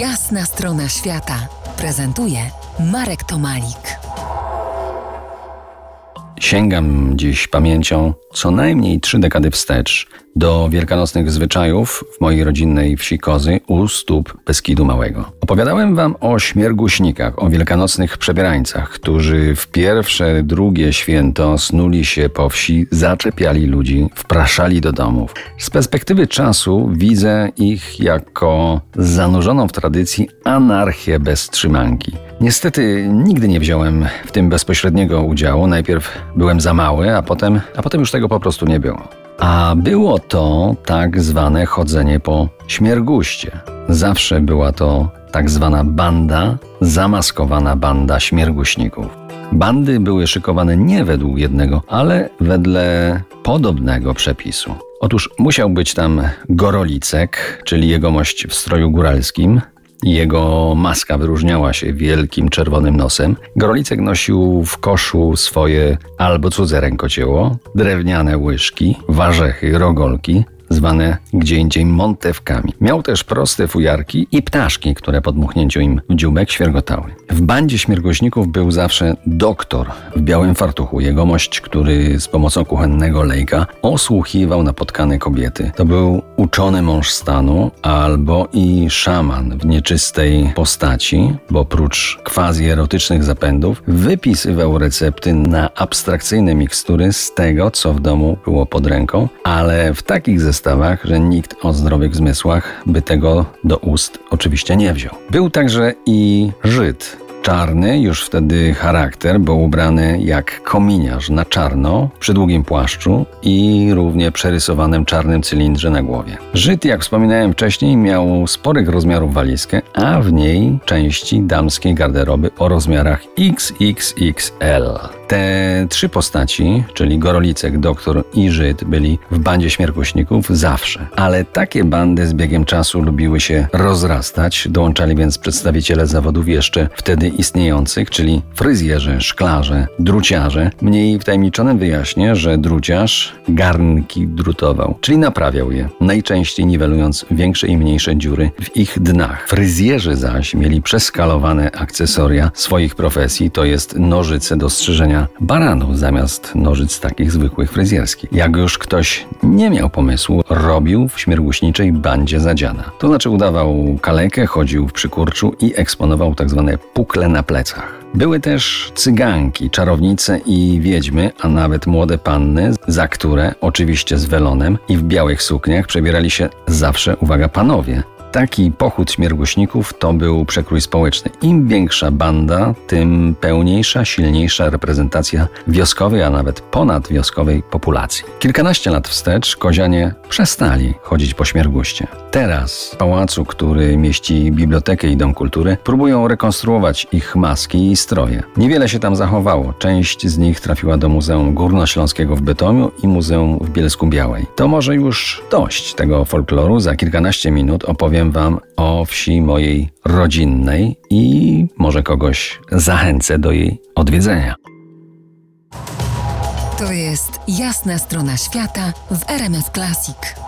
Jasna strona świata prezentuje Marek Tomalik. Sięgam dziś pamięcią co najmniej trzy dekady wstecz do wielkanocnych zwyczajów w mojej rodzinnej wsi Kozy u stóp Beskidu Małego. Opowiadałem wam o śmierguśnikach, o wielkanocnych przebierańcach, którzy w pierwsze, drugie święto snuli się po wsi, zaczepiali ludzi, wpraszali do domów. Z perspektywy czasu widzę ich jako zanurzoną w tradycji anarchię bez trzymanki. Niestety nigdy nie wziąłem w tym bezpośredniego udziału. Najpierw byłem za mały, a potem, a potem już tego po prostu nie było. A było to tak zwane chodzenie po śmierguście. Zawsze była to tak zwana banda, zamaskowana banda śmierguśników. Bandy były szykowane nie według jednego, ale wedle podobnego przepisu. Otóż musiał być tam Gorolicek, czyli jegomość w stroju góralskim, jego maska wyróżniała się wielkim czerwonym nosem. Grolicek nosił w koszu swoje albo cudze rękocieło, drewniane łyżki, warzechy, rogolki, zwane gdzie indziej montewkami. Miał też proste fujarki i ptaszki, które po dmuchnięciu im w dziubek świergotały. W bandzie śmiergoźników był zawsze doktor w białym fartuchu, jegomość, który z pomocą kuchennego lejka osłuchiwał napotkane kobiety. To był uczony mąż stanu albo i szaman w nieczystej postaci, bo oprócz quasi erotycznych zapędów wypisywał recepty na abstrakcyjne mikstury z tego, co w domu było pod ręką, ale w takich zestawach zestawach, że nikt o zdrowych zmysłach by tego do ust oczywiście nie wziął. Był także i Żyd, czarny, już wtedy charakter, bo ubrany jak kominiarz na czarno, przy długim płaszczu i równie przerysowanym czarnym cylindrze na głowie. Żyd, jak wspominałem wcześniej, miał sporych rozmiarów walizkę, a w niej części damskiej garderoby o rozmiarach XXXL. Te trzy postaci, czyli Gorolicek, Doktor i Żyd, byli w bandzie śmierkuśników zawsze. Ale takie bandy z biegiem czasu lubiły się rozrastać, dołączali więc przedstawiciele zawodów jeszcze wtedy istniejących, czyli fryzjerzy, szklarze, druciarze. Mniej wtajemniczonym wyjaśnię, że druciarz garnki drutował, czyli naprawiał je, najczęściej niwelując większe i mniejsze dziury w ich dnach. Fryzjerzy zaś mieli przeskalowane akcesoria swoich profesji, to jest nożyce do strzyżenia baranów zamiast nożyc takich zwykłych fryzjerskich. Jak już ktoś nie miał pomysłu, robił w śmierguśniczej bandzie zadziana. To znaczy udawał kalekę, chodził w przykurczu i eksponował tak zwane pukle na plecach. Były też cyganki, czarownice i wiedźmy, a nawet młode panny, za które, oczywiście z welonem i w białych sukniach, przebierali się zawsze, uwaga, panowie, Taki pochód śmierguśników to był przekrój społeczny. Im większa banda, tym pełniejsza, silniejsza reprezentacja wioskowej, a nawet ponadwioskowej populacji. Kilkanaście lat wstecz kozianie przestali chodzić po śmierguście. Teraz w pałacu, który mieści bibliotekę i dom kultury, próbują rekonstruować ich maski i stroje. Niewiele się tam zachowało. Część z nich trafiła do Muzeum Górnośląskiego w Bytomiu i Muzeum w Bielsku Białej. To może już dość tego folkloru. Za kilkanaście minut opowiem opowiem Wam o wsi mojej rodzinnej i może kogoś zachęcę do jej odwiedzenia. To jest jasna strona świata w RMS Classic.